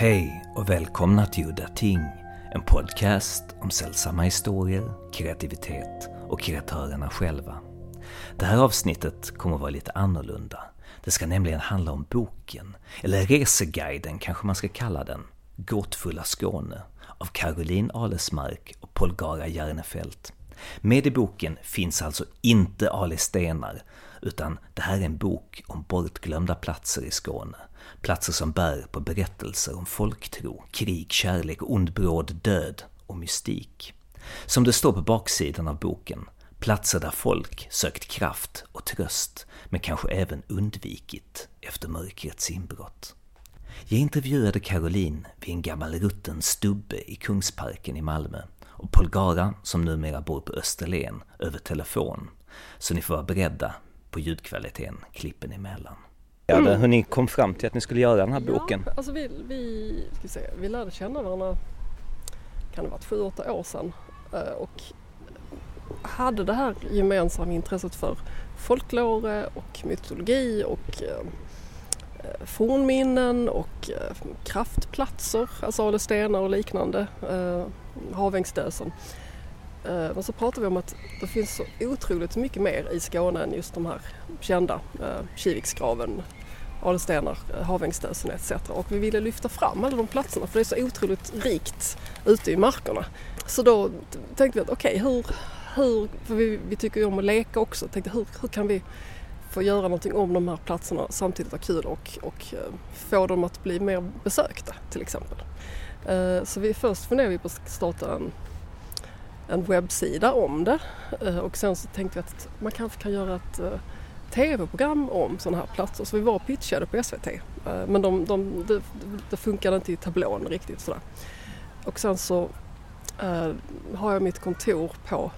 Hej och välkomna till Udda Ting, en podcast om sällsamma historier, kreativitet och kreatörerna själva. Det här avsnittet kommer att vara lite annorlunda. Det ska nämligen handla om boken, eller reseguiden kanske man ska kalla den, Gåtfulla Skåne av Caroline Alesmark och Polgara Järnefelt. Med i boken finns alltså inte Ali Stenar, utan det här är en bok om bortglömda platser i Skåne. Platser som bär på berättelser om folktro, krig, kärlek, ond bråd död och mystik. Som det står på baksidan av boken, platser där folk sökt kraft och tröst, men kanske även undvikit efter mörkrets inbrott. Jag intervjuade Caroline vid en gammal rutten stubbe i Kungsparken i Malmö och Polgara, som numera bor på Österlen, över telefon. Så ni får vara beredda på ljudkvaliteten klippen emellan. Mm. Hur ni kom fram till att ni skulle göra den här boken? Ja, alltså vi, vi, ska säga, vi lärde känna varandra, kan det varit sju, åtta år sedan eh, och hade det här gemensamma intresset för folklore och mytologi och eh, fornminnen och eh, kraftplatser, alltså Ale stenar och liknande, eh, Havängsdösen. Eh, men så pratar vi om att det finns så otroligt mycket mer i Skåne än just de här kända, eh, Kiviksgraven, Alestenar, eh, Havängstösen Havängsdösen etc. Och vi ville lyfta fram alla de platserna för det är så otroligt rikt ute i markerna. Så då tänkte vi att okej, okay, hur, hur, för vi, vi tycker ju om att leka också, tänkte hur, hur kan vi få göra någonting om de här platserna samtidigt ha kul och, och få dem att bli mer besökta till exempel. Så vi, först funderade vi på att starta en, en webbsida om det eh, och sen så tänkte jag att man kanske kan göra ett eh, tv-program om sådana här platser. Så vi var och pitchade på SVT eh, men de, de, det, det funkade inte i tablån riktigt sådär. Och sen så har jag mitt kontor på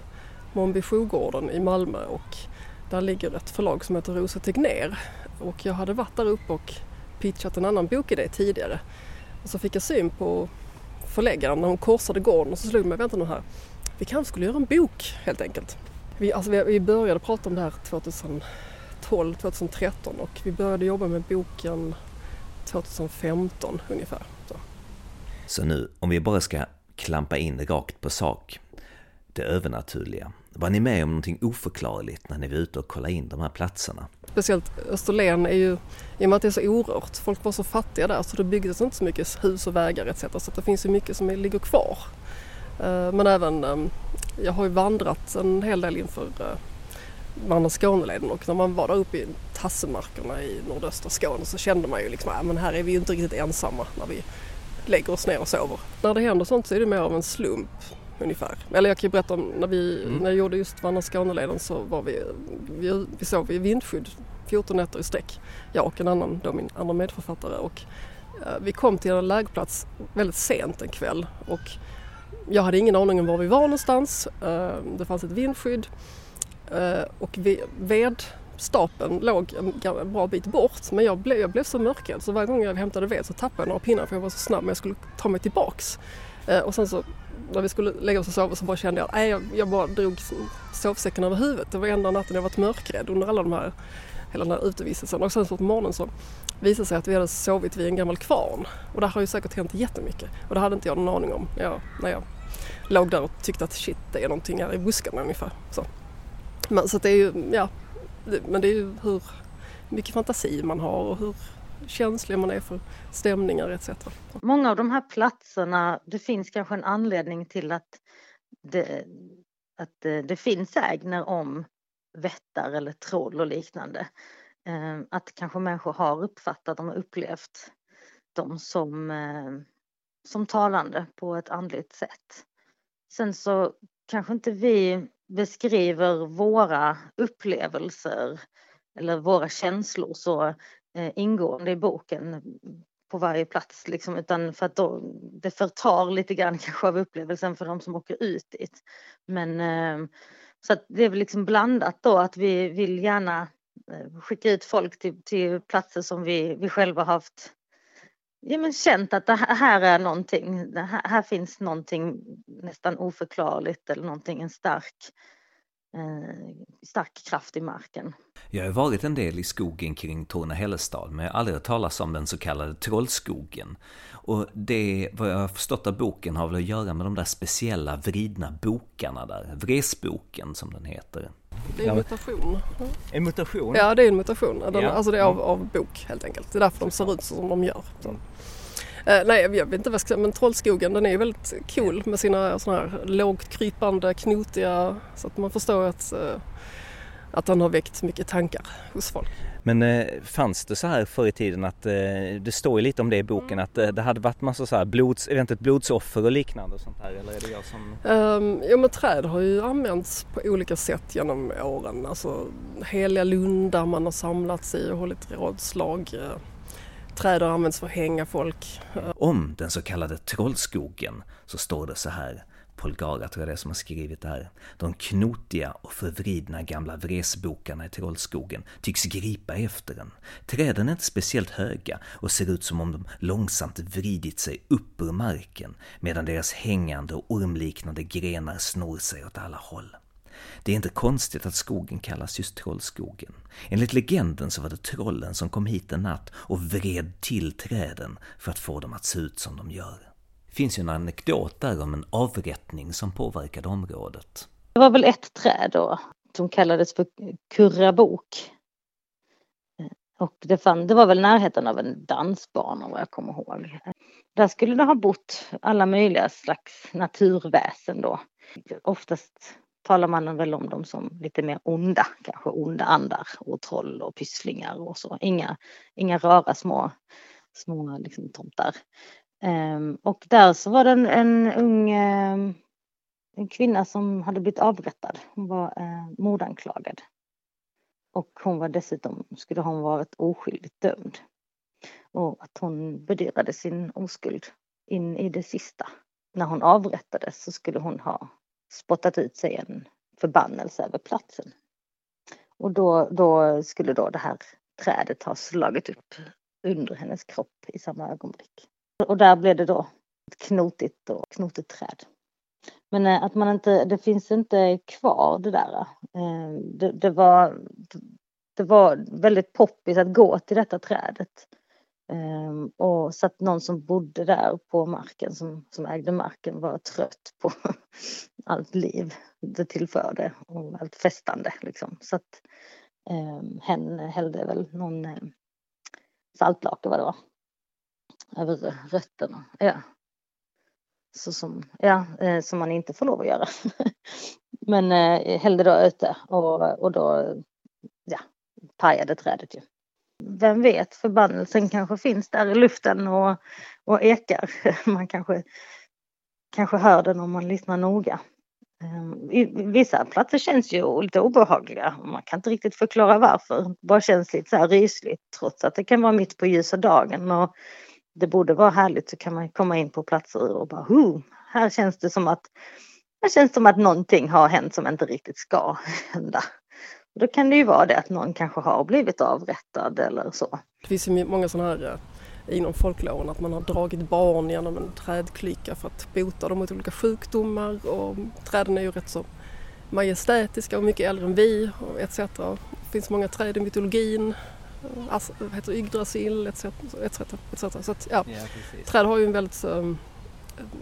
Mombi sjogården i Malmö och där ligger ett förlag som heter Rosa Tegner och jag hade varit där uppe och pitchat en annan bokidé tidigare. Och så fick jag syn på förläggaren när hon korsade gården och så slog det mig, vänta nu här, vi kanske skulle göra en bok helt enkelt. Vi, alltså vi, vi började prata om det här 2012, 2013 och vi började jobba med boken 2015 ungefär. Så. så nu, om vi bara ska klampa in rakt på sak, det övernaturliga. Var ni med om någonting oförklarligt när ni var ute och kollade in de här platserna? Speciellt Österlen är ju, i och med att det är så orört, folk var så fattiga där så det byggdes inte så mycket hus och vägar etc. Så det finns ju mycket som ligger kvar. Eh, men även, eh, jag har ju vandrat en hel del inför eh, Vandra Skåneleden och när man var där uppe i tassemarkerna i nordöstra Skåne så kände man ju liksom att här är vi ju inte riktigt ensamma när vi lägger oss ner och sover. När det händer sånt så är det mer av en slump ungefär. Eller jag kan ju berätta om när, vi, mm. när jag gjorde just Vandra Skåneleden så var vi, vi, vi sov i vindskydd 14 nätter i sträck. Jag och en annan, då min andra medförfattare. Och, eh, vi kom till en lägerplats väldigt sent en kväll och jag hade ingen aning om var vi var någonstans. Ehm, det fanns ett vindskydd ehm, och vedstapeln låg en bra bit bort men jag blev, jag blev så mörkrädd så varje gång jag hämtade ved så tappade jag några pinnar för jag var så snabb men jag skulle ta mig tillbaks. Ehm, och sen så när vi skulle lägga oss och sova så bara kände jag att jag, jag bara drog sovsäcken över huvudet. Det var enda natten jag varit mörkrädd under alla de här, hela den här utevistelsen. Och sen så på morgonen så visade sig att vi hade sovit vid en gammal kvarn. Och där har ju säkert hänt jättemycket. Och det hade inte jag någon aning om när jag, när jag låg där och tyckte att shit det är någonting här i buskarna ungefär. Så, men, så det är ju, ja, det, men det är ju hur mycket fantasi man har och hur känslig man är för stämningar etc. Många av de här platserna, det finns kanske en anledning till att det, att det finns sägner om vättar eller troll och liknande. Eh, att kanske människor har uppfattat och upplevt dem som, eh, som talande på ett andligt sätt. Sen så kanske inte vi beskriver våra upplevelser eller våra känslor så Eh, ingående i boken på varje plats liksom, utan för att då, det förtar lite grann kanske av upplevelsen för de som åker ut dit. Men eh, så att det är väl liksom blandat då att vi vill gärna Eh, skicka ut folk till, till platser som vi, vi själva haft ja, men känt att det här är någonting, det här, här finns någonting nästan oförklarligt eller någonting, en stark, eh, stark kraft i marken. Jag har varit en del i skogen kring Torne-Hällestad, men jag har aldrig hört talas om den så kallade Trollskogen. Och det, vad jag har förstått av boken, har väl att göra med de där speciella vridna bokarna där, Vresboken som den heter. Det är en mutation. En mutation? Ja, det är en mutation. Den, Ja. Alltså det är av, av bok helt enkelt. Det är därför de ser ut som de gör. Så. Eh, nej, jag vet inte vad jag ska säga, men Trollskogen den är väldigt cool med sina såna här lågt krypande, knotiga, så att man förstår att, eh, att den har väckt mycket tankar hos folk. Men eh, fanns det så här förr i tiden att, eh, det står ju lite om det i boken, att eh, det hade varit massa så här blods, eventuellt blodsoffer och liknande och sånt här, eller är det jag som... Um, ja men träd har ju använts på olika sätt genom åren. Alltså heliga lundar man har samlats i och hållit rådslag. Eh, Träd har använts för att hänga folk. Eh, Om den så kallade Trollskogen så står det så här, Polgara tror jag det är som har skrivit det här. De knotiga och förvridna gamla vresbokarna i Trollskogen tycks gripa efter den. Träden är inte speciellt höga och ser ut som om de långsamt vridit sig upp ur marken medan deras hängande och ormliknande grenar snor sig åt alla håll. Det är inte konstigt att skogen kallas just Trollskogen. Enligt legenden så var det trollen som kom hit en natt och vred till träden för att få dem att se ut som de gör. Finns ju en anekdot där om en avrättning som påverkade området. Det var väl ett träd då som kallades för kurrabok. Eh, och det, fann, det var väl närheten av en dansbana vad jag kommer ihåg. Där skulle det ha bott alla möjliga slags naturväsen då. Oftast talar man väl om dem som lite mer onda, kanske onda andar och troll och pysslingar och så. Inga, inga rara små, små liksom, tomtar. Um, och där så var det en, en ung um, en kvinna som hade blivit avrättad. Hon var uh, mordanklagad. Och hon var dessutom, skulle hon varit oskyldigt dömd. Och att hon bedyrade sin oskuld in i det sista. När hon avrättades så skulle hon ha spottat ut sig en förbannelse över platsen. Och då, då skulle då det här trädet ha slagit upp under hennes kropp i samma ögonblick. Och där blev det då ett knotigt och knotigt träd. Men eh, att man inte, det finns inte kvar det där. Eh, det, det, var, det var väldigt poppis att gå till detta trädet. Eh, och så att någon som bodde där på marken, som, som ägde marken, var trött på allt liv det tillförde och allt festande liksom. Så att hen hällde väl någon saltlake vad det var. Över rötterna. Ja. Så som, ja, eh, som man inte får lov att göra. Men eh, hällde då ute och, och då ja, pajade trädet ju. Vem vet, förbannelsen kanske finns där i luften och, och ekar. Man kanske, kanske hör den om man lyssnar noga. Ehm, vissa platser känns ju lite obehagliga. Man kan inte riktigt förklara varför. Det bara känns lite så här rysligt trots att det kan vara mitt på ljusa dagen. Och det borde vara härligt så kan man komma in på platser och bara hu! här känns det som att här känns det som att någonting har hänt som inte riktigt ska hända. Och då kan det ju vara det att någon kanske har blivit avrättad eller så. Det finns ju många sådana här eh, inom folklåren att man har dragit barn genom en trädklyka för att bota dem mot olika sjukdomar och träden är ju rätt så majestätiska och mycket äldre än vi etc. Det finns många träd i mytologin, vad heter Yggdrasil etc. etc, etc. Så att, ja, träd har ju en väldigt eh,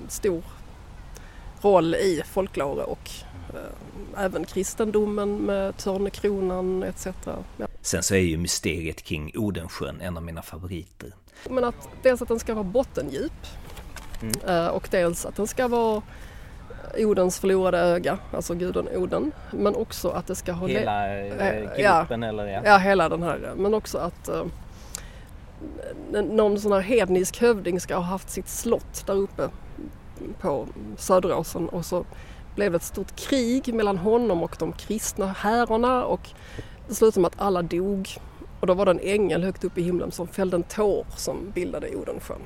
stor roll i folklore och eh, även kristendomen med Törnekronan etc. Ja. Sen så är ju mysteriet kring Odensjön en av mina favoriter. Men att dels att den ska vara bottendjup Mm. eh, och dels att den ska vara Odens förlorade öga, alltså guden Oden. Men också att det ska ha... Hela eh, ja. eller ja. Ja, hela den här. Men också att n- någon sån här hednisk hövding ska ha haft sitt slott där uppe på Söderåsen och så blev det ett stort krig mellan honom och de kristna härarna och det slutade med att alla dog. Och då var det en ängel högt upp i himlen som fällde en tår som bildade Odensjön.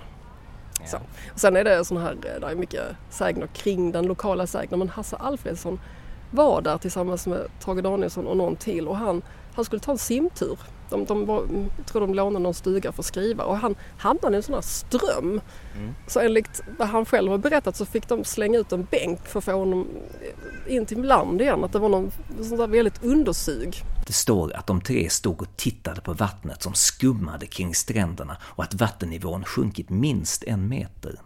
Så. Och sen är det sån här, eh, där är mycket sägner kring den lokala sägnen men Hasse Alfredsson var där tillsammans med Tage Danielsson och någon till och han, han skulle ta en simtur. De, de var, jag tror de lånade någon stuga för att skriva och han hamnade i en sån här ström. Mm. Så enligt vad han själv har berättat så fick de slänga ut en bänk för att få honom in till land igen. Att det var någon sån där väldigt undersug. Det står att de tre stod och tittade på vattnet som skummade kring stränderna och att vattennivån sjunkit minst en meter.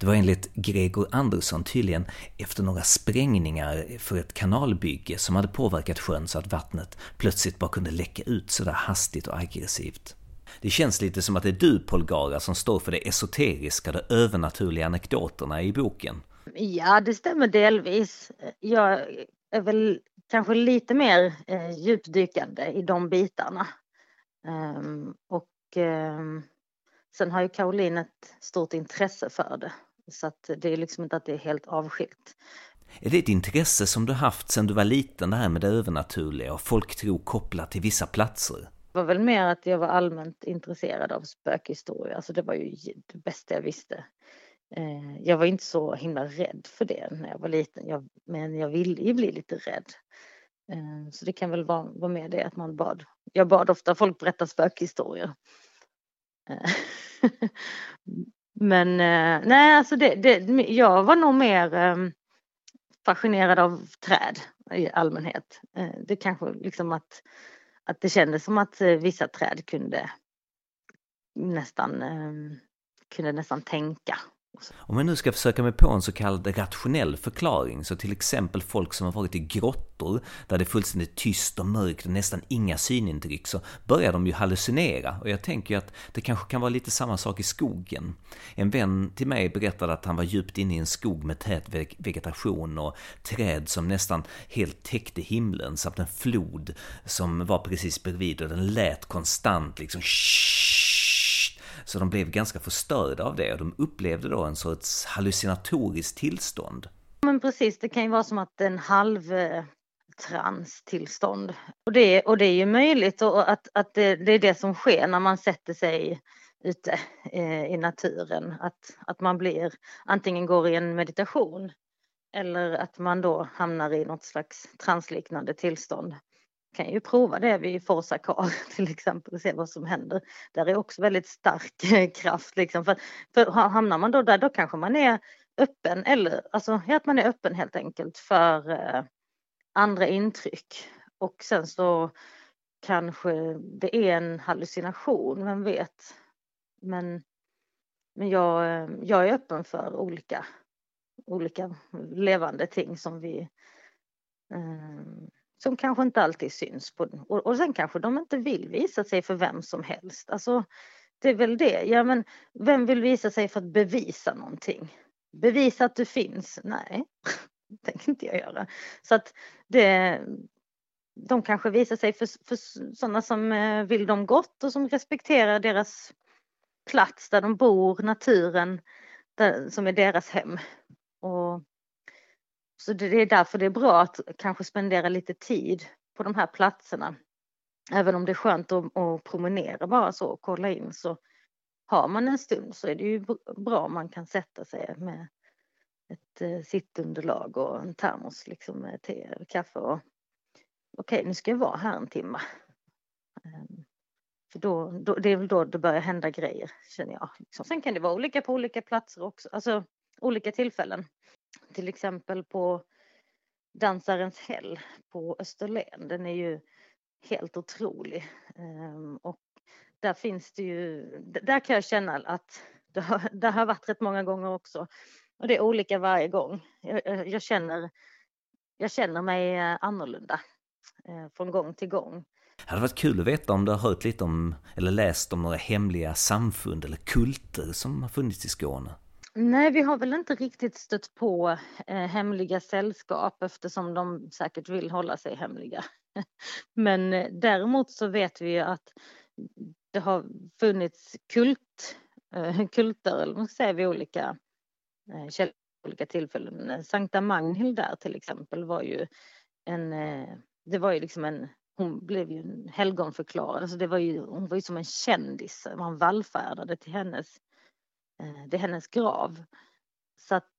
Det var enligt Gregor Andersson tydligen efter några sprängningar för ett kanalbygge som hade påverkat sjön så att vattnet plötsligt bara kunde läcka ut sådär hastigt och aggressivt. Det känns lite som att det är du, Polgara, som står för det esoteriska, de övernaturliga anekdoterna i boken. Ja, det stämmer delvis. Jag är väl kanske lite mer eh, djupdykande i de bitarna. Um, och um, sen har ju Caroline ett stort intresse för det. Så att det är liksom inte att det är helt avskilt. Är det ett intresse som du haft sedan du var liten, det här med det övernaturliga och folktro kopplat till vissa platser? Det var väl mer att jag var allmänt intresserad av spökhistoria, alltså det var ju det bästa jag visste. Eh, jag var inte så himla rädd för det när jag var liten, jag, men jag ville ju bli lite rädd. Eh, så det kan väl vara, vara med det att man bad. Jag bad ofta folk berätta spökhistorier. Eh, men eh, nej, alltså det, det, jag var nog mer eh, fascinerad av träd i allmänhet. Eh, det kanske liksom att, att det kändes som att vissa träd kunde nästan, kunde nästan tänka om jag nu ska försöka mig på en så kallad rationell förklaring, så till exempel folk som har varit i grottor där det är fullständigt tyst och mörkt och nästan inga synintryck, så börjar de ju hallucinera. Och jag tänker ju att det kanske kan vara lite samma sak i skogen. En vän till mig berättade att han var djupt inne i en skog med tät vegetation och träd som nästan helt täckte himlen, samt en flod som var precis bredvid och den lät konstant liksom så de blev ganska förstörda av det och de upplevde då en sorts hallucinatoriskt tillstånd. Men precis, det kan ju vara som att en halv-transtillstånd. Eh, och det, och det är ju möjligt att, att det, det, är det som sker när man sätter sig ute eh, i naturen. Att, att man blir, antingen går i en meditation eller att man då hamnar i något slags transliknande tillstånd kan ju prova det vid Forza Car till exempel och se vad som händer. Där är också väldigt stark kraft liksom. För, för hamnar man då där då kanske man är öppen eller alltså att man är öppen helt enkelt för eh, andra intryck. Och sen så kanske det är en hallucination, vem vet. Men, men jag, eh, jag är öppen för olika, olika levande ting som vi eh, som kanske inte alltid syns. På, och, och sen kanske de inte vill visa sig för vem som helst. Alltså, det är väl det. Ja, men vem vill visa sig för att bevisa någonting? Bevisa att du finns? Nej, det tänker inte jag göra. Så att det, de kanske visar sig för, för sådana som eh, vill dem gott och som respekterar deras plats där de bor, naturen där, som är deras hem. Och så det är därför det är bra att kanske spendera lite tid på de här platserna. Även om det är skönt att, att promenera bara så och kolla in så har man en stund så är det ju bra om man kan sätta sig med ett eh, sittunderlag och en termos liksom med te eller kaffe och okej, okay, nu ska jag vara här en timme. Ehm, för då, då, det är väl då det börjar hända grejer känner jag. Liksom. Sen kan det vara olika på olika platser också, alltså olika tillfällen till exempel på Dansarens häll på Österlen. Den är ju helt otrolig. Ehm, och där finns det ju, där kan jag känna att det har, det har varit rätt många gånger också. Och det är olika varje gång. Jag, eh, jag känner, jag känner mig eh, annorlunda eh, från gång till gång. Det hade varit kul att veta om du har hört lite om, eller läst om några hemliga samfund eller kulter som har funnits i Skåne. Nej, vi har väl inte riktigt stött på eh, hemliga sällskap eftersom de säkert vill hålla sig hemliga. Men eh, däremot så vet vi ju att det har funnits kult, eh, kulter, eller man säga vid olika, eh, olika tillfällen. Eh, Sankta Magnhild där till exempel var ju en, eh, det var ju liksom en hon blev ju en helgonförklarad, alltså det var ju, hon var ju som en kändis, man vallfärdade till hennes Eh, det är hennes grav. Så att,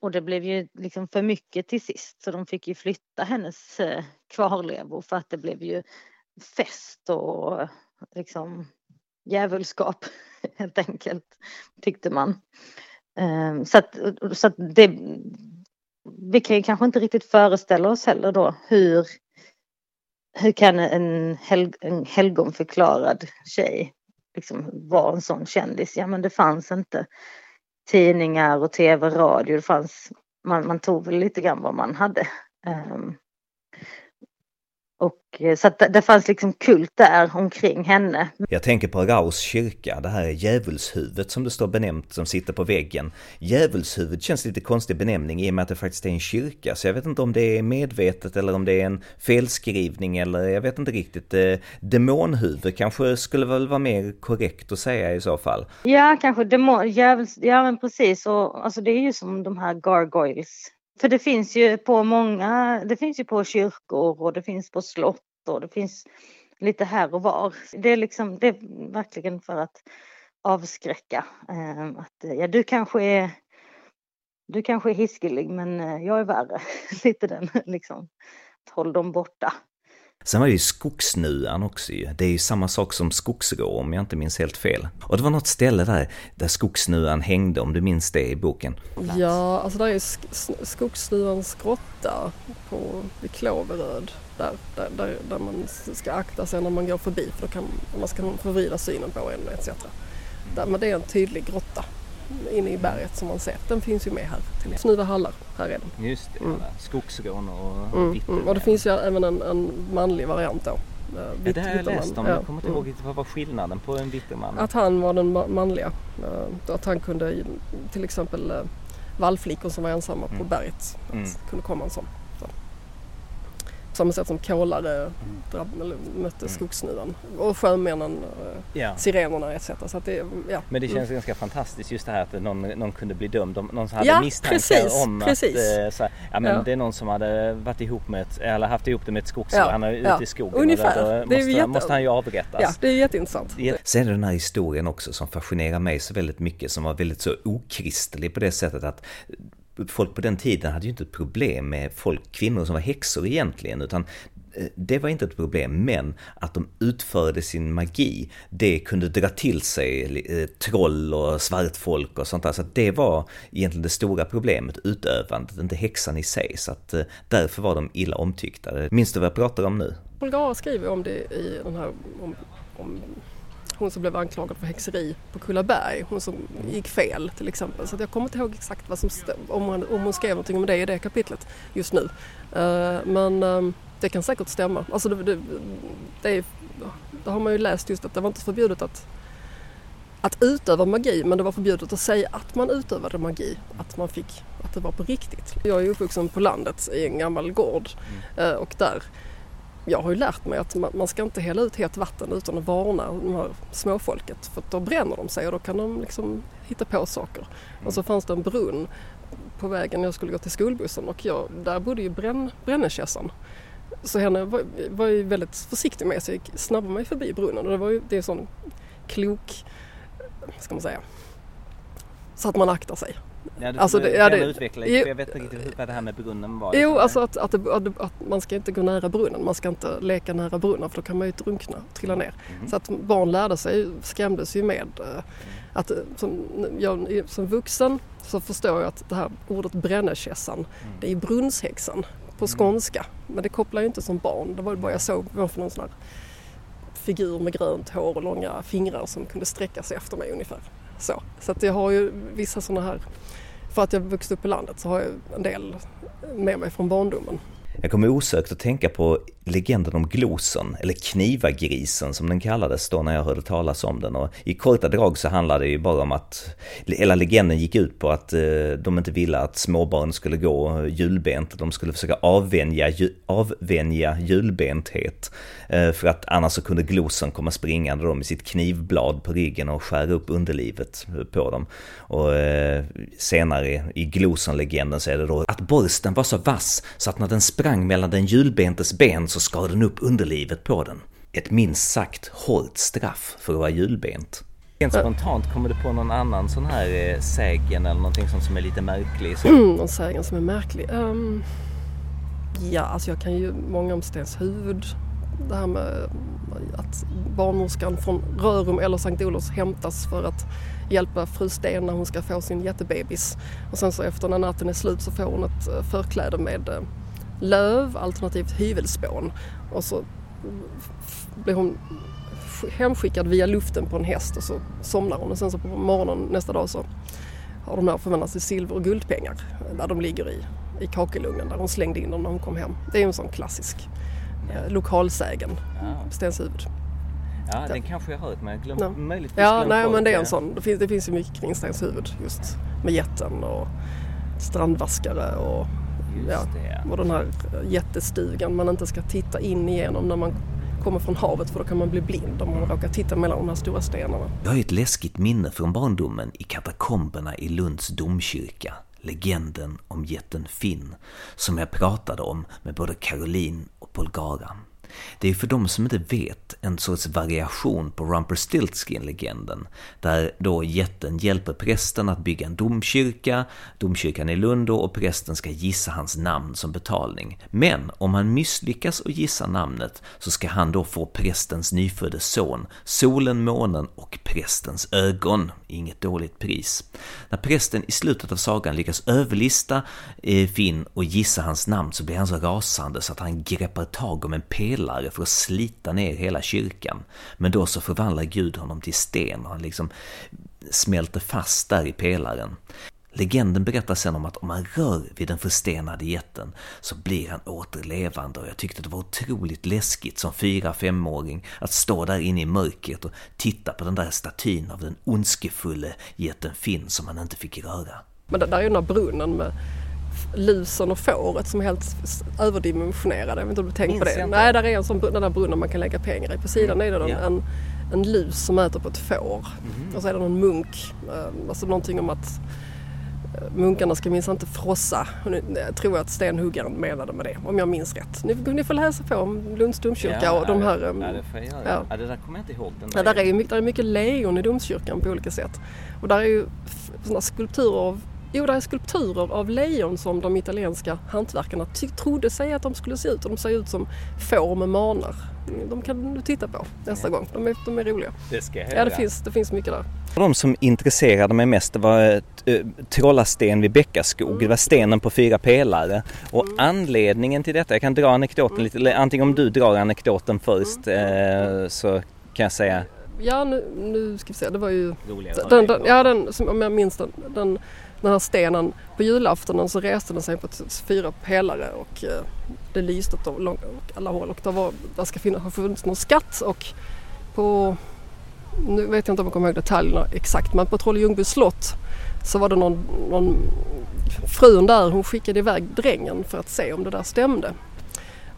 och det blev ju liksom för mycket till sist så de fick ju flytta hennes eh, kvarlevor för att det blev ju fest och liksom djävulskap helt enkelt tyckte man. Ehm, så att, så att det, vi kan ju kanske inte riktigt föreställa oss heller då hur hur kan en, helg, en helgonförklarad tjej liksom var en sån kändis? Ja men det fanns inte tidningar och tv och radio. Det fanns, man, man tog väl lite grann vad man hade. Um, och, eh, så att det fanns liksom kult där omkring henne. Jag tänker på Raus kyrka, det här djävulshuvudet som det står benämnt som sitter på väggen. Djävulshuvud känns lite konstig benämning i och med att det faktiskt är en kyrka, så jag vet inte om det är medvetet eller om det är en felskrivning eller jag vet inte riktigt. Eh, demonhuvud kanske skulle väl vara mer korrekt att säga i så fall. Ja, kanske demon, djävuls, ja men precis, och alltså det är ju som de här gargoyles för det finns ju på många, det finns ju på kyrkor och det finns på slott och det finns lite här och var. Det är liksom, det är verkligen för att avskräcka. Eh, att, ja, du kanske är du kanske är hiskelig men eh, jag är värre. Lite den liksom. Håll dem borta. Sen var det ju skogsnuan också ju. Det är ju samma sak som skogsrå om jag inte minns helt fel. Och det var något ställe där, där skogsnuan hängde om du minns det i boken. Ja, alltså där är ju skogsnuans grotta på, vid Klåveröd. Där, där, där, där, man ska akta sig när man går förbi för då kan man ska förvrida synen på en etc. Där, men det är en tydlig grotta inne i berget som man ser. Den finns ju med här. Till Snuva hallar, här är den. Just det, mm. skogsrån och mm, mm. Och det finns ju även en, en manlig variant då. Ja, eh, det har jag läst om, jag kommer inte ihåg vad var skillnaden på en vitterman? Att han var den manliga. Eh, att han kunde till exempel eh, vallflickor som var ensamma på mm. berget. Att mm. kunde komma en sån samma sätt som kolare mm. mötte mm. skogssnuvan och sjömännen, ja. sirenerna etc. Så att det, ja. Men det känns mm. ganska fantastiskt just det här att någon, någon kunde bli dömd, någon som hade ja, misstankar precis, om precis. att eh, så här, ja, men ja. det är någon som hade varit ihop med ett, eller haft ihop det med ett skogsrör, ja. han är ute i skogen Ungefär. och då måste, jätte... måste han ju avrättas. Ja, det är jätteintressant. Sen är det den här historien också som fascinerar mig så väldigt mycket som var väldigt så okristlig på det sättet att folk på den tiden hade ju inte ett problem med folk, kvinnor som var häxor egentligen, utan eh, det var inte ett problem, men att de utförde sin magi, det kunde dra till sig eh, troll och svartfolk och sånt där. Så det var egentligen det stora problemet, utövandet, inte häxan i sig. Så att eh, därför var de illa omtyckta. Minns du vad jag pratar om nu? Bulgara skriver om det i den här om, om hon som blev anklagad för häxeri på Kullaberg, hon som gick fel till exempel. Så jag kommer inte ihåg exakt vad som om, hon, om hon skrev någonting om det i det kapitlet just nu. Uh, men uh, det kan säkert stämma. Alltså det, det, det, är, det har man ju läst just att det var inte förbjudet att att utöva magi men det var förbjudet att säga att man utövade magi, att man fick, att det var på riktigt. Jag är uppvuxen på landet i en gammal gård mm. och där jag har ju lärt mig att man, ska inte hälla ut hett vatten utan att varna de här småfolket för då bränner de sig och då kan de liksom hitta på saker. Mm. Och så fanns det en brunn på vägen när jag skulle gå till skolbussen och jag, där bodde ju bränn, brännekessan. Så henne var, var ju väldigt försiktig med så jag gick snabbare mig förbi brunnen och det var ju det är sån klok, ska man säga, så att man aktar sig. Ja, du alltså, det, ja, det, utveckla lite, jag vet inte vad det här med brunnen var. Jo, alltså att, att, att, att, man ska inte gå nära brunnen, man ska inte leka nära brunnen för då kan man ju drunkna, trilla ner. Mm. Så att barn lärde sig, skrämdes ju med mm. att som, jag, som vuxen så förstår jag att det här ordet brännekessan, mm. det är brunnshäxan på mm. skånska. Men det kopplar ju inte som barn, det var bara jag såg för någon sån här figur med grönt hår och långa fingrar som kunde sträcka sig efter mig ungefär. Så, så att jag har ju vissa sådana här, för att jag vuxit upp på landet så har jag en del med mig från barndomen. Jag kommer osökt att tänka på legenden om Glosen, eller Knivagrisen som den kallades då när jag hörde talas om den. Och I korta drag så handlade det ju bara om att, hela legenden gick ut på att eh, de inte ville att småbarn skulle gå julbent, de skulle försöka avvänja, avvänja julbenthet. Eh, för att annars så kunde Glosen komma springande då med sitt knivblad på ryggen och skära upp underlivet på dem. Och eh, senare i Glosen-legenden så är det då att borsten var så vass så att när den sprang mellan den julbentes ben så skar den upp underlivet på den. Ett minst sagt hårt straff för att vara julbent. Rent spontant, kommer du på någon annan sån här eh, sägen eller någonting sånt som är lite märklig? Så? någon sägen som är märklig? Um, ja, alltså jag kan ju många om Stenshuvud. Det här med att barnmorskan från Rörum eller Sankt Olofs hämtas för att hjälpa fru Sten när hon ska få sin jättebebis. Och sen så efter när natten är slut så får hon ett eh, förkläde med eh, löv alternativt hyvelspån och så blir hon hemskickad via luften på en häst och så somnar hon och sen så på morgonen nästa dag så har de här förvandlats till silver och guldpengar där de ligger i, i kakelugnen där hon slängde in dem när hon kom hem. Det är en sån klassisk eh, lokalsägen, ja. Stenshuvud. Ja, den kanske jag har hört men jag glömde ja. möjligtvis Ja, nej men det är en sån. Det finns, det finns ju mycket kring Stenshuvud just med jätten och strandvaskare och, ja, och den här jättestugan man inte ska titta in igenom när man kommer från havet för då kan man bli blind om man råkar titta mellan de här stora stenarna. Jag har ett läskigt minne från barndomen i katakomberna i Lunds domkyrka. Legenden om jätten Finn, som jag pratade om med både Caroline och Polgara. Det är för de som inte vet en sorts variation på Rumpelstiltskin-legenden, där då jätten hjälper prästen att bygga en domkyrka, domkyrkan i Lund då, och prästen ska gissa hans namn som betalning. Men om han misslyckas att gissa namnet så ska han då få prästens nyfödde son, solen, månen och prästens ögon. Inget dåligt pris. När prästen i slutet av sagan lyckas överlista eh, Finn och gissa hans namn så blir han så rasande så att han greppar tag om en pelare pelare för att slita ner hela kyrkan. Men då så förvandlar Gud honom till sten och han liksom smälter fast där i pelaren. Legenden berättar sen om att om man rör vid den förstenade jätten så blir han återlevande och jag tyckte det var otroligt läskigt som fyra femåring att stå där inne i mörkret och titta på den där statyn av den ondskefulle jätten Finn som man inte fick röra. Men det där är ju den där brunnen med lusen och fåret som är helt överdimensionerade. Jag vet inte om du tänkt på det? Nej, där är en sån, den där brunnen man kan lägga pengar i. På sidan är det ja. en, en lus som äter på ett får. Mm. Och så är det någon munk, eh, alltså någonting om att eh, munkarna ska minst inte frossa. Jag tror att stenhuggaren menade med det, om jag minns rätt. Ni, ni får läsa på om Lunds domkyrka ja, och de här... Ja, det får jag göra. Ja. ja. det där kommer jag inte ihåg. Den där. Ja, där, är, där är mycket lejon i domkyrkan på olika sätt. Och där är ju sådana skulpturer av Jo, det är skulpturer av lejon som de italienska hantverkarna trodde sig att de skulle se ut. Och de ser ut som får med manar. De kan du titta på nästa ja. gång. De är, de är roliga. Det ska jag Ja, det finns, det finns mycket där. De som intresserade mig mest var äh, Trollasten vid Bäckaskog. Mm. Det var stenen på fyra pelare. Och mm. anledningen till detta, jag kan dra anekdoten mm. lite, antingen om du drar anekdoten först mm. äh, så kan jag säga Ja nu, nu ska vi se, det var ju... Den, den, ja den, som, om jag minns den, den den här stenen. På julaftonen så reste den sig på fyra pelare och eh, det lyste åt alla håll och det var, där ska finnas, ha funnits någon skatt och på, nu vet jag inte om jag kommer ihåg detaljerna exakt, men på Trolle Ljungby slott så var det någon, någon frun där, hon skickade iväg drängen för att se om det där stämde.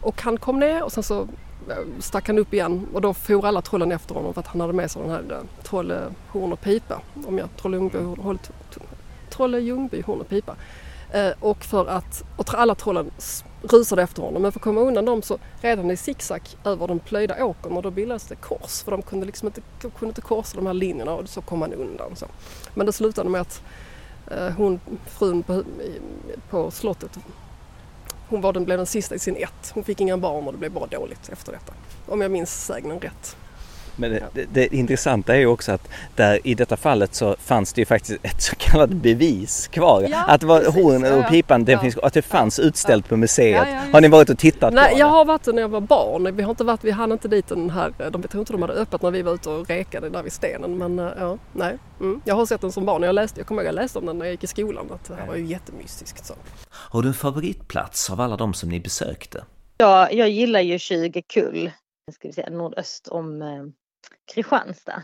Och han kom ner och sen så eh, stack han upp igen och då for alla trollen efter honom för att han hade med sig den här eh, trollhorn Trolle horn och pipa. Om jag Trolle Ljungby Trolle, Ljungby, horn och pipa. Eh, och för att och alla trollen rusade efter honom men för att komma undan dem så redan i zigzag över den plöjda åkern och då bildades det kors för de kunde liksom inte, kunde inte korsa de här linjerna och så kom han undan. Så. Men det slutade med att eh, hon, frun på, på slottet hon var den, blev den sista i sin ett. Hon fick inga barn och det blev bara dåligt efter detta. Om jag minns sägnen rätt. Men det, det, det, intressanta är ju också att där, i detta fallet så fanns det ju faktiskt ett så kallat bevis kvar. Ja, att det var horn och pipan, ja, finns, att det fanns utställt på museet. har ni varit och tittat Nej, på jag har varit när jag var barn. Vi har inte varit, vi hann inte dit den här, de, jag tror inte de hade öppet när vi var ute och rekade där vid stenen. Men eh, ja, nej. Mm. Jag har sett den som barn. Jag, läste, jag kommer ihåg jag läste om den när jag gick i skolan. Att det här var ju jättemystiskt. Så. Har du en favoritplats av alla de som ni besökte? Ja, jag gillar ju 20 kull, ska vi säga, nordöst om eh, Kristianstad.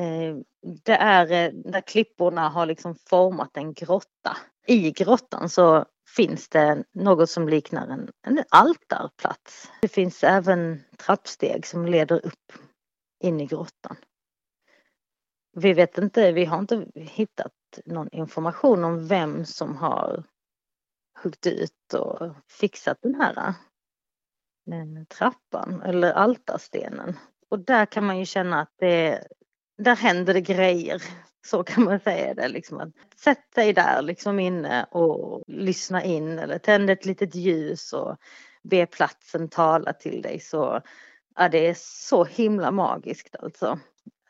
Eh, det är eh, där klipporna har liksom format en grotta. I grottan så finns det något som liknar en, en altarplats. Det finns även trappsteg som leder upp in i grottan. Vi vet inte, vi har inte hittat någon information om vem som har huggit ut och fixat den här den trappan eller altarstenen. Och där kan man ju känna att det, där händer det grejer. Så kan man säga det. Liksom att sätt dig där liksom inne och lyssna in eller tänd ett litet ljus och be platsen tala till dig. Så ja, det är så himla magiskt alltså.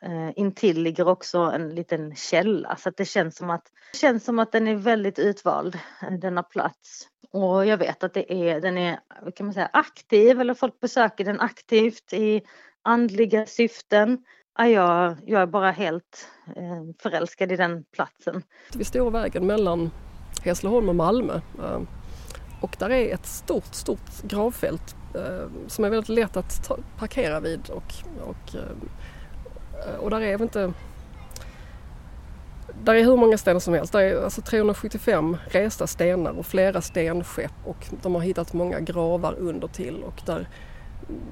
Eh, intill ligger också en liten källa så att det känns som att, känns som att den är väldigt utvald, eh, denna plats. Och jag vet att det är, den är kan man säga, aktiv eller folk besöker den aktivt i andliga syften. Ja, jag, jag är bara helt eh, förälskad i den platsen. Vi står vägen mellan Hässleholm och Malmö eh, och där är ett stort, stort gravfält eh, som är väldigt lätt att ta, parkera vid och, och, och där är väl inte där är hur många stenar som helst. Där är alltså 375 resta stenar och flera stenskepp och de har hittat många gravar under till och där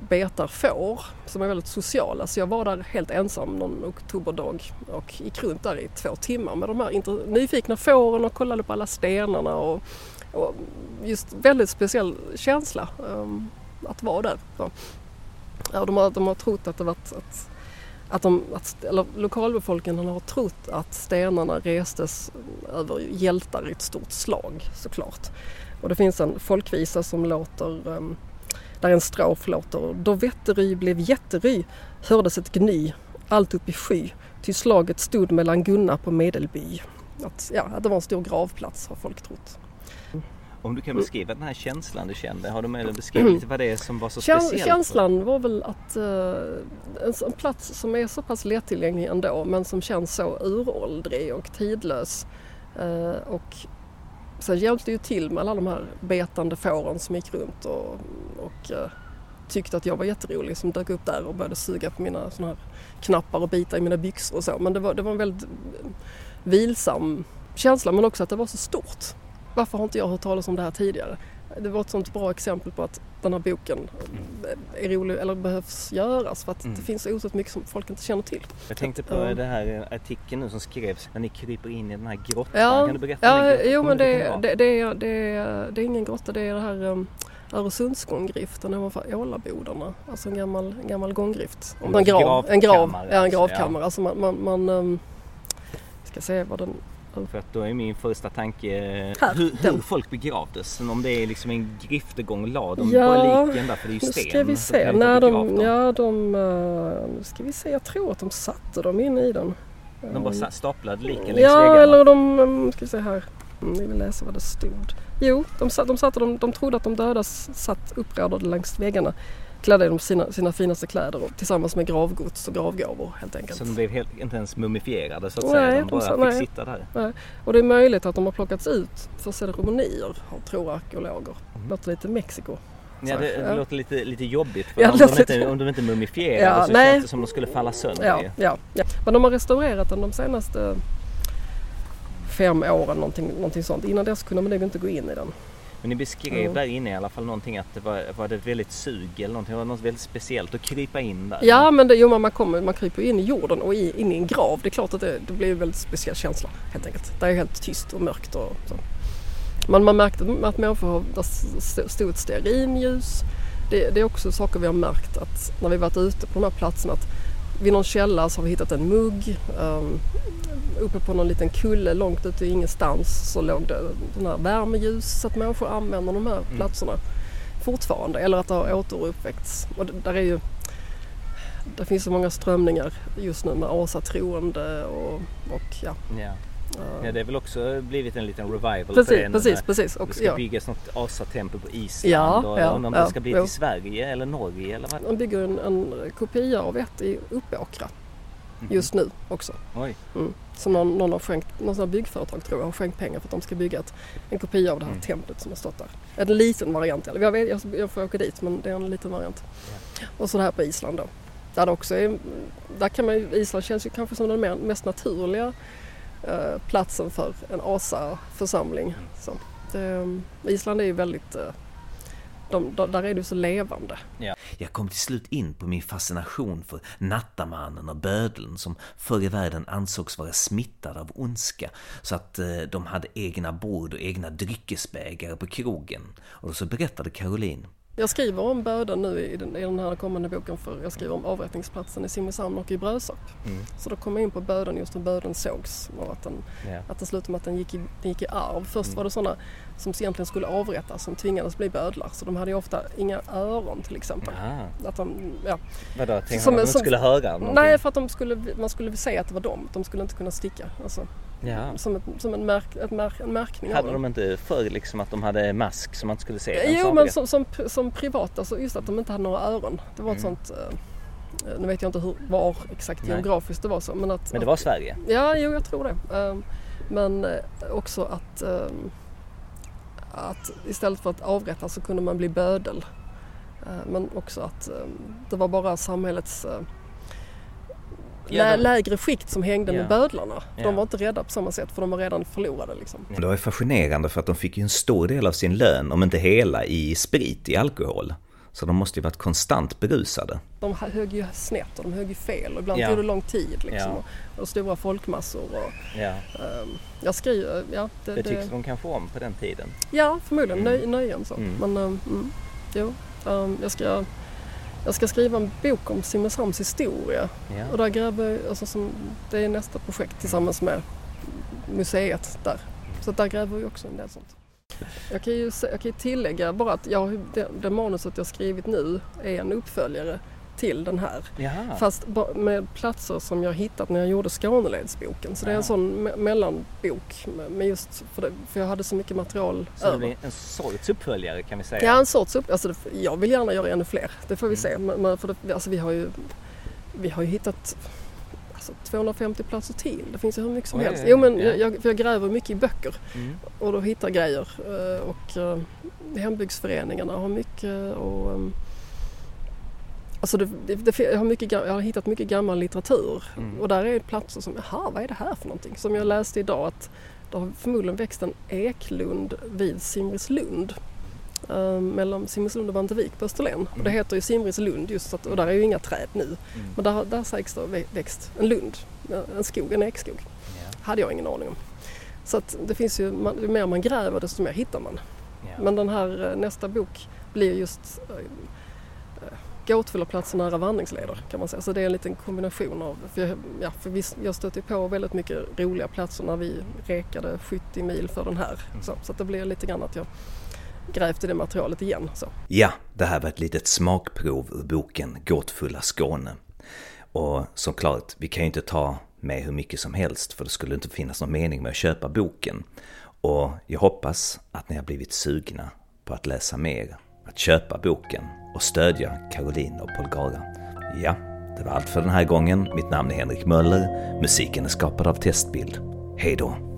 betar får som är väldigt sociala. Så jag var där helt ensam någon oktoberdag och gick runt där i två timmar med de här nyfikna fåren och kollade på alla stenarna och, och just väldigt speciell känsla um, att vara där. Så. Ja, de, har, de har trott att det varit att, att, de, att eller lokalbefolkningen har trott att stenarna restes över hjältar i ett stort slag såklart. Och det finns en folkvisa som låter um, där en strof låter Då Vättery blev jättery hördes ett gny allt upp i sky ty slaget stod mellan Gunna på Medelby. Att, ja, att det var en stor gravplats har folk trott. Om du kan beskriva den här känslan du kände, har du beskriva lite vad det är som var så Käns speciellt? Känslan var väl att uh, en, en, plats som är så pass lättillgänglig ändå men som känns så uråldrig och tidlös uh, och Sen hjälpte det ju till med alla de här betande fåren som gick runt och, och eh, tyckte att jag var jätterolig som dök upp där och började suga på mina såna här knappar och bita i mina byxor och så. Men det var, det var en väldigt eh, vilsam känsla men också att det var så stort. Varför har inte jag hört talas om det här tidigare? Det var ett sånt bra exempel på att den här boken är rolig eller behövs göras för att mm. det finns otroligt mycket som folk inte känner till. Jag tänkte på ja. det här artikeln nu som skrevs när ni kryper in i den här grottan. Ja, kan du berätta ja, Jo men det, det, det, är, det, är, det är ingen grotta, det är det här um, Öresundsgångriften ovanför Ålabodarna. Alltså en gammal, en gammal gånggrift. En, en grav, en grav, ja, en gravkammare. Ja. Alltså man, man, man um, ska se vad den för att då är min första tanke Här, hur, hur folk begravdes. Om det är liksom en griftegång, la de ja, bara liken där för det är ju sten. Nu ska vi se. När de, ja, de, uh, nu ska vi se. Jag tror att de satte dem in i den. De bara um, staplade liken längs Ja, väggarna. eller de, um, ska vi se här. Mm, vi vill läsa vad det stod. Jo, de, de, satte, de, de trodde att de döda satt uppradade längs väggarna klädda i sina, sina finaste kläder och, tillsammans med gravgods och gravgåvor helt enkelt. Så de blev helt, inte ens mumifierade så att nej, säga? De bara de, fick nej, sitta där? Nej. Och det är möjligt att de har plockats ut för ceremonier, tror arkeologer. Mm. Låter lite Mexiko. Ja, det, det ja. låter lite, lite jobbigt för ja, om, de inte, om de inte mumifierade ja, så nej. känns det som de skulle falla sönder. Ja, ja, ja. Men de har restaurerat den de senaste fem åren, någonting, någonting sånt. Innan dess kunde man nog inte gå in i den. Men ni beskrev mm. där inne i alla fall någonting att det var, var det väldigt sug eller någonting, var något väldigt speciellt att krypa in där. Ja men det, jo, man, kommer, man kryper in i jorden och i, in i en grav. Det är klart att det, det blir en väldigt speciell känsla helt enkelt. Det är helt tyst och mörkt och så. Men man märkte att människor, där stod ett stearinljus. Det, det är också saker vi har märkt att när vi varit ute på de här platserna att vid någon källa så har vi hittat en mugg. Um, uppe på någon liten kulle långt ute i ingenstans så låg det den här värmeljus så att människor använder de här mm. platserna fortfarande eller att det har återuppväckts. Och det, där är ju, det finns så många strömningar just nu med asatroende och, och ja. Yeah. Ja, det är väl också blivit en liten revival precis, för det precis, precis. Och, det ska ja. byggas något asatempel på Island ja, och ja, om det ska bli till Sverige eller Norge eller vad? Man bygger en, en kopia av ett i Uppåkra mm. just nu också. Oj. Mm. Som någon, någon har skänkt, någon sån byggföretag tror jag har skänkt pengar för att de ska bygga ett, en kopia av det här mm. templet som har stått där. En liten variant, eller jag, vet, jag, jag får åka dit men det är en liten variant. Och så det här på Island då. Där det också är, där kan man, Island känns ju kanske som den mest naturliga platsen för en ASA-församling. Mm. Så det, Island är ju väldigt eh, de, de, där är du så levande. Ja. Jag kom till slut in på min fascination för Nattamannen och bödeln som förr i världen ansågs vara smittade av ondska så att eh, de hade egna bord och egna dryckesbägare på krogen. Och så berättade Caroline jag skriver om böden nu i den, i den här kommande boken för jag skriver om avrättningsplatsen i Simrishamn och i Brösarp. Mm. Så då kom jag in på böden, just hur böden sågs och att den, yeah. att det slutade med att den gick i, den gick i arv. Först mm. var det sådana som egentligen skulle avrättas som tvingades bli bödlar så de hade ju ofta inga öron till exempel. Att de, ja. Vadå, tänkte som, de skulle höra någonting? Nej, för att de skulle, man skulle se att det var dem. De skulle inte kunna sticka. Alltså, Ja. Som, ett, som en, märk, ett märk, en märkning Hade de inte förr liksom att de hade mask som man inte skulle se? Jo men som, som, som privat, alltså just att de inte hade några öron. Det var ett mm. sånt eh, nu vet jag inte hur, var exakt Nej. geografiskt det var så. Men, att, men det var Sverige? Ja, jo jag tror det. Um, men eh, också att, um, att istället för att avrätta så kunde man bli bödel. Uh, men också att det var bara samhällets lä lägre skikt som hängde med bödlarna. De var inte rädda på samma sätt för de var redan förlorade. Liksom. Det var fascinerande för att de fick ju en stor del av sin lön, om inte hela, i sprit, i alkohol. Så de måste ju varit konstant berusade. De högg ju snett och de högg ju fel och ibland ja. tog det lång tid liksom. Ja. Och, och stora folkmassor. Och, ja. um, jag skriver, ja. Det, det tycks det... de kanske om på den tiden? Ja, förmodligen. Mm. Nöj, nöjen så. Mm. Men um, mm, jo, um, jag ska jag ska skriva en bok om Simrishamns historia. Ja. Och där gräver alltså som, det är nästa projekt tillsammans med museet där. Så där gräver vi också en del sånt. Jag kan ju, jag kan tillägga bara att jag, det, det manuset jag skrivit nu är en uppföljare till den här. Jaha. Fast med platser som jag hittat när jag gjorde Skåneledsboken. Så det är en sån me mellanbok. Med just för, det, för jag hade så mycket material så över. Det blir en sorts uppföljare kan vi säga? Ja, en sorts uppföljare. Alltså jag vill gärna göra ännu fler. Det får vi mm. se. Men, men för det, alltså vi har ju vi har ju hittat alltså 250 platser till. Det finns ju hur mycket som oh, helst. Jo men ja. jag, jag, gräver mycket i böcker mm. och då hittar grejer. Eh, och uh, hembygdsföreningarna har mycket och um, Alltså det, det, jag, har mycket, jag har hittat mycket gammal litteratur mm. och där är platser som, jaha vad är det här för någonting? Som jag läste idag att det har förmodligen växt en eklund vid Simrislund eh, mellan Simrislund och Vantevik på Österlen. Mm. Och det heter ju Simrislund just att, och där är ju inga träd nu. Mm. Men där, där sägs det ha växt en lund, en skog, en ekskog. Yeah. hade jag ingen aning om. Så att det finns ju, man, ju mer man gräver desto mer hittar man. Yeah. Men den här eh, nästa bok blir just platser nära vandringsleder kan man säga. Så det är en liten kombination av, för jag, ja, för vi, jag stötte på väldigt mycket roliga platser när vi rekade 70 mil för den här. Mm. Så, så det blir lite grann att jag grävt i det materialet igen. Så. Ja, det här var ett litet smakprov ur boken Gåtfulla Skåne. Och såklart, vi kan ju inte ta med hur mycket som helst för det skulle inte finnas någon mening med att köpa boken. Och jag hoppas att ni har blivit sugna på att läsa mer, att köpa boken och stödja Caroline och Polgara. Ja, det var allt för den här gången. Mitt namn är Henrik Möller. Musiken är skapad av Testbild. Hej då!